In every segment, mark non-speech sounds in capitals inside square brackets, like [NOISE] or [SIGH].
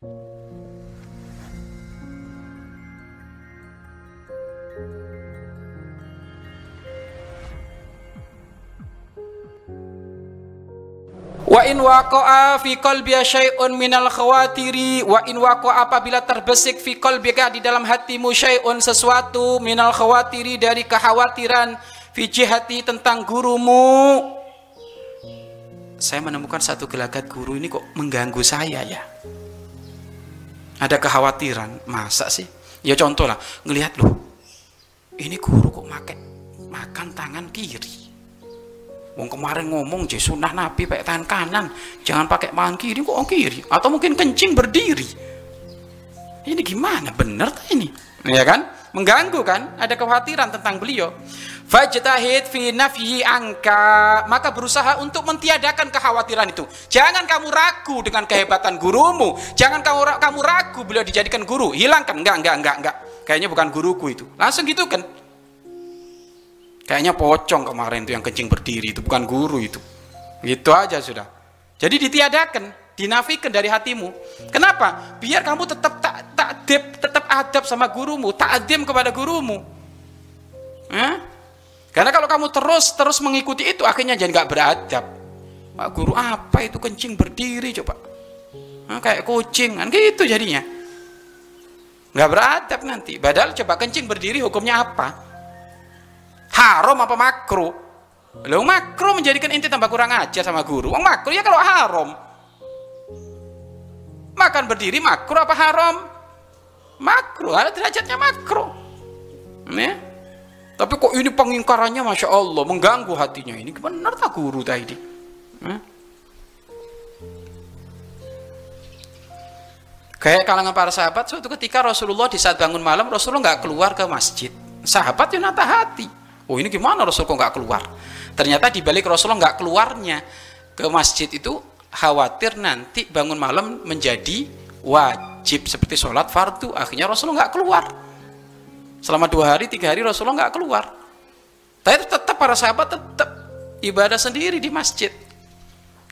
Wa in waqa'a fi qalbi syai'un minal khawatiri wa in waqa'a apabila terbesik fi qalbika di dalam hatimu syai'un sesuatu minal khawatiri dari kekhawatiran fi jihati tentang gurumu. Saya menemukan satu gelagat guru ini kok mengganggu saya ya ada kekhawatiran masa sih ya contoh lah ngelihat loh ini guru kok makan makan tangan kiri Wong kemarin ngomong je sunnah Nabi pakai tangan kanan, jangan pakai tangan kiri kok kiri atau mungkin kencing berdiri. Ini gimana? Bener ini? Ya kan? Mengganggu kan? Ada kekhawatiran tentang beliau. Fajtahid fi nafyi angka. Maka berusaha untuk mentiadakan kekhawatiran itu. Jangan kamu ragu dengan kehebatan gurumu. Jangan kamu kamu ragu beliau dijadikan guru. Hilangkan. Enggak, enggak, enggak, enggak. Kayaknya bukan guruku itu. Langsung gitu kan. Kayaknya pocong kemarin itu yang kencing berdiri itu bukan guru itu. Gitu aja sudah. Jadi ditiadakan, dinafikan dari hatimu. Kenapa? Biar kamu tetap tak takdib, adab sama gurumu, takdim kepada gurumu. Eh? Karena kalau kamu terus terus mengikuti itu akhirnya jadi nggak beradab. Pak guru apa itu kencing berdiri coba? Nah, kayak kucing kan gitu jadinya. Nggak beradab nanti. Padahal coba kencing berdiri hukumnya apa? haram apa makro lo makro menjadikan inti tambah kurang ajar sama guru Wong makro ya kalau haram makan berdiri makro apa haram makro ada derajatnya makro. Ya tapi kok ini pengingkarannya masya Allah mengganggu hatinya ini. Benar tak guru tadi ya? kayak kalangan para sahabat suatu ketika Rasulullah di saat bangun malam Rasulullah nggak keluar ke masjid. Sahabat yang nata hati. Oh ini gimana Rasul kok nggak keluar? Ternyata di balik Rasulullah nggak keluarnya ke masjid itu khawatir nanti bangun malam menjadi wajib seperti sholat fardu akhirnya Rasulullah nggak keluar. Selama dua hari tiga hari Rasulullah nggak keluar. Tapi tetap para sahabat tetap ibadah sendiri di masjid.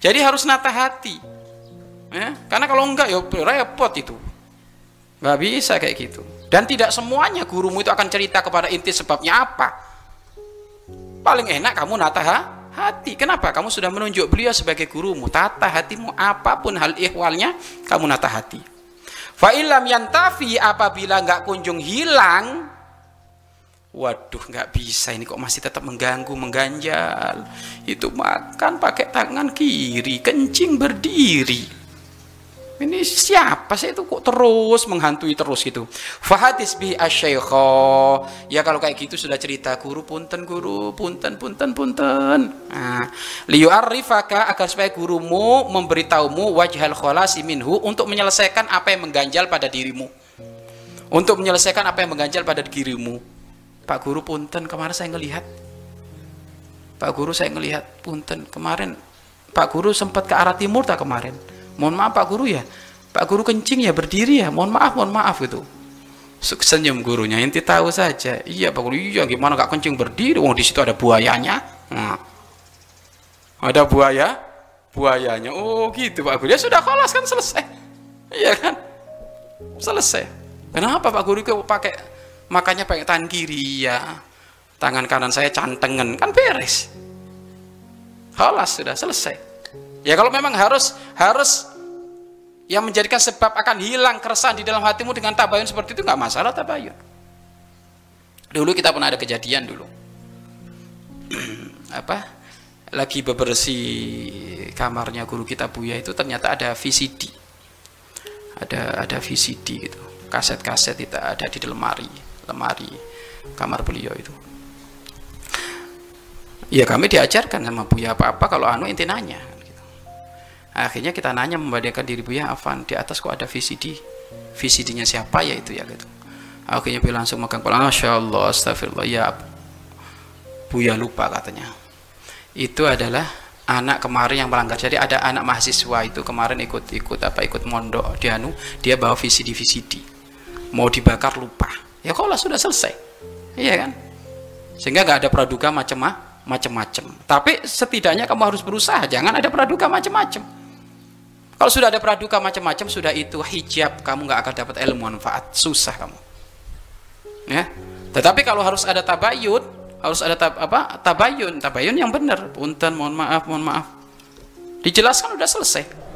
Jadi harus nata hati. Ya? karena kalau enggak ya repot itu. Nggak bisa kayak gitu. Dan tidak semuanya gurumu itu akan cerita kepada inti sebabnya apa. Paling enak kamu nata hati. Kenapa? Kamu sudah menunjuk beliau sebagai gurumu. Tata hatimu apa pun hal ihwalnya kamu nata hati fa'ilam yantafi apabila nggak kunjung hilang waduh nggak bisa ini kok masih tetap mengganggu mengganjal. Itu makan pakai tangan kiri kencing berdiri ini siapa sih itu kok terus menghantui terus gitu? Fahadis bi asyaikho ya kalau kayak gitu sudah cerita guru punten guru punten punten punten. Nah, liu arifaka agar supaya gurumu memberitahumu wajhal kholasi minhu untuk menyelesaikan apa yang mengganjal pada dirimu. Untuk menyelesaikan apa yang mengganjal pada dirimu. Pak Guru punten kemarin saya ngelihat. Pak Guru saya ngelihat punten. Kemarin Pak Guru sempat ke arah timur tak kemarin mohon maaf Pak Guru ya. Pak Guru kencing ya berdiri ya. Mohon maaf mohon maaf gitu. Senyum gurunya inti tahu saja. Iya Pak Guru iya gimana gak kencing berdiri? Wong di situ ada buayanya. Nah. ada buaya? Buayanya. Oh gitu Pak Guru. Ya sudah kelas kan selesai. Iya kan? Selesai. Kenapa Pak Guru kok pakai makanya pakai tangan kiri? Ya tangan kanan saya cantengan. Kan beres. Kelas sudah selesai. Ya kalau memang harus harus yang menjadikan sebab akan hilang keresahan di dalam hatimu dengan tabayun seperti itu nggak masalah tabayun. Dulu kita pernah ada kejadian dulu. [CLEARS THROAT] apa? Lagi bebersih kamarnya guru kita Buya itu ternyata ada VCD. Ada ada VCD gitu. Kaset-kaset itu ada di lemari, lemari kamar beliau itu. Ya kami diajarkan sama Buya apa-apa kalau anu inti nanya akhirnya kita nanya membandingkan diri Buya Afan di atas kok ada VCD VCD-nya siapa? Ya itu ya gitu. Akhirnya Buya langsung makan kepala Masya Allah astagfirullah ya Buya lupa katanya. Itu adalah anak kemarin yang melanggar. Jadi ada anak mahasiswa itu kemarin ikut ikut apa ikut mondok di anu dia bawa VCD VCD mau dibakar lupa. Ya kalau sudah selesai. Iya kan? Sehingga nggak ada praduga macam-macam tapi setidaknya kamu harus berusaha jangan ada praduga macam-macam Kalau sudah ada praduka macam-macam, sudah itu hijab, kamu nggak akan dapat ilmu manfaat, susah kamu. Ya. Tetapi kalau harus ada tabayun, harus ada tab, apa? Tabayun, tabayun yang benar. Punten, mohon maaf, mohon maaf. Dijelaskan udah selesai.